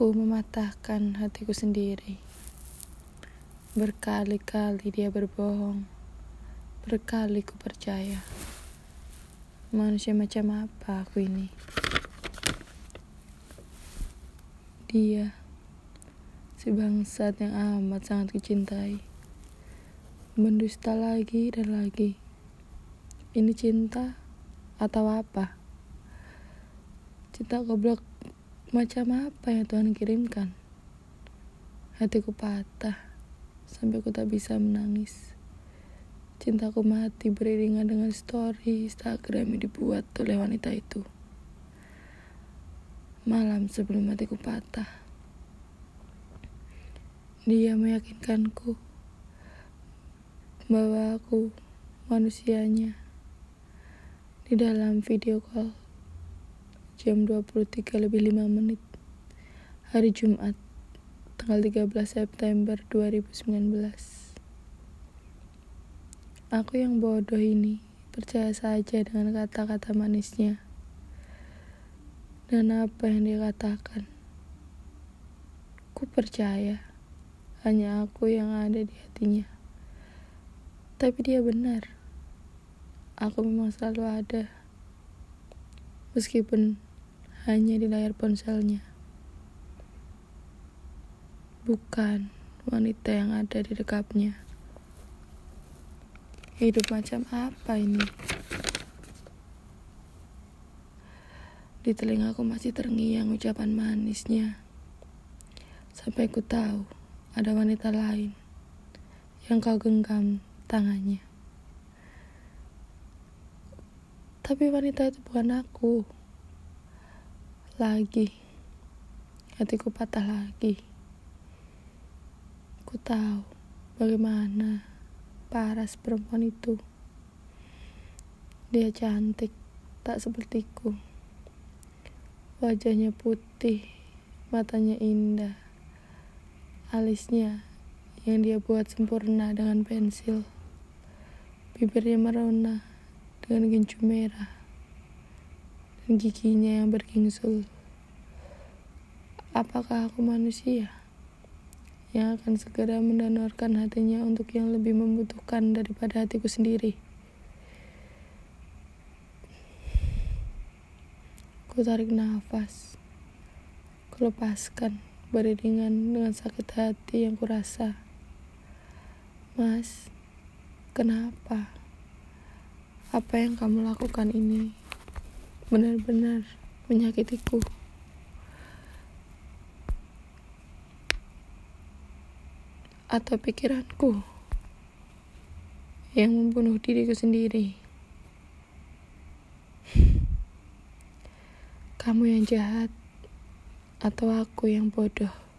Aku mematahkan hatiku sendiri. Berkali-kali dia berbohong. Berkali ku percaya. Manusia macam apa aku ini? Dia, si bangsat yang amat sangat kucintai. Mendusta lagi dan lagi. Ini cinta atau apa? Cinta goblok macam apa yang Tuhan kirimkan? Hatiku patah sampai aku tak bisa menangis. Cintaku mati beriringan dengan story Instagram yang dibuat oleh wanita itu. Malam sebelum hatiku patah, dia meyakinkanku bahwa aku manusianya di dalam video call jam 23 lebih 5 menit. Hari Jumat tanggal 13 September 2019 aku yang bodoh ini percaya saja dengan kata-kata manisnya. Dan apa yang dia katakan ku percaya hanya aku yang ada di hatinya. Tapi dia benar. Aku memang selalu ada. Meskipun hanya di layar ponselnya. Bukan wanita yang ada di dekapnya. Hidup macam apa ini? Di telingaku masih terngiang ucapan manisnya. Sampai ku tahu ada wanita lain yang kau genggam tangannya. Tapi wanita itu bukan aku lagi. Hatiku patah lagi. Ku tahu bagaimana paras perempuan itu. Dia cantik tak sepertiku. Wajahnya putih matanya indah. Alisnya yang dia buat sempurna dengan pensil. Bibirnya merona dengan gincu merah giginya yang berkingsul. Apakah aku manusia yang akan segera mendonorkan hatinya untuk yang lebih membutuhkan daripada hatiku sendiri? Ku tarik nafas, ku lepaskan beriringan dengan sakit hati yang kurasa. Mas, kenapa? Apa yang kamu lakukan ini? Benar-benar menyakitiku. Atau pikiranku yang membunuh diriku sendiri. Kamu yang jahat atau aku yang bodoh.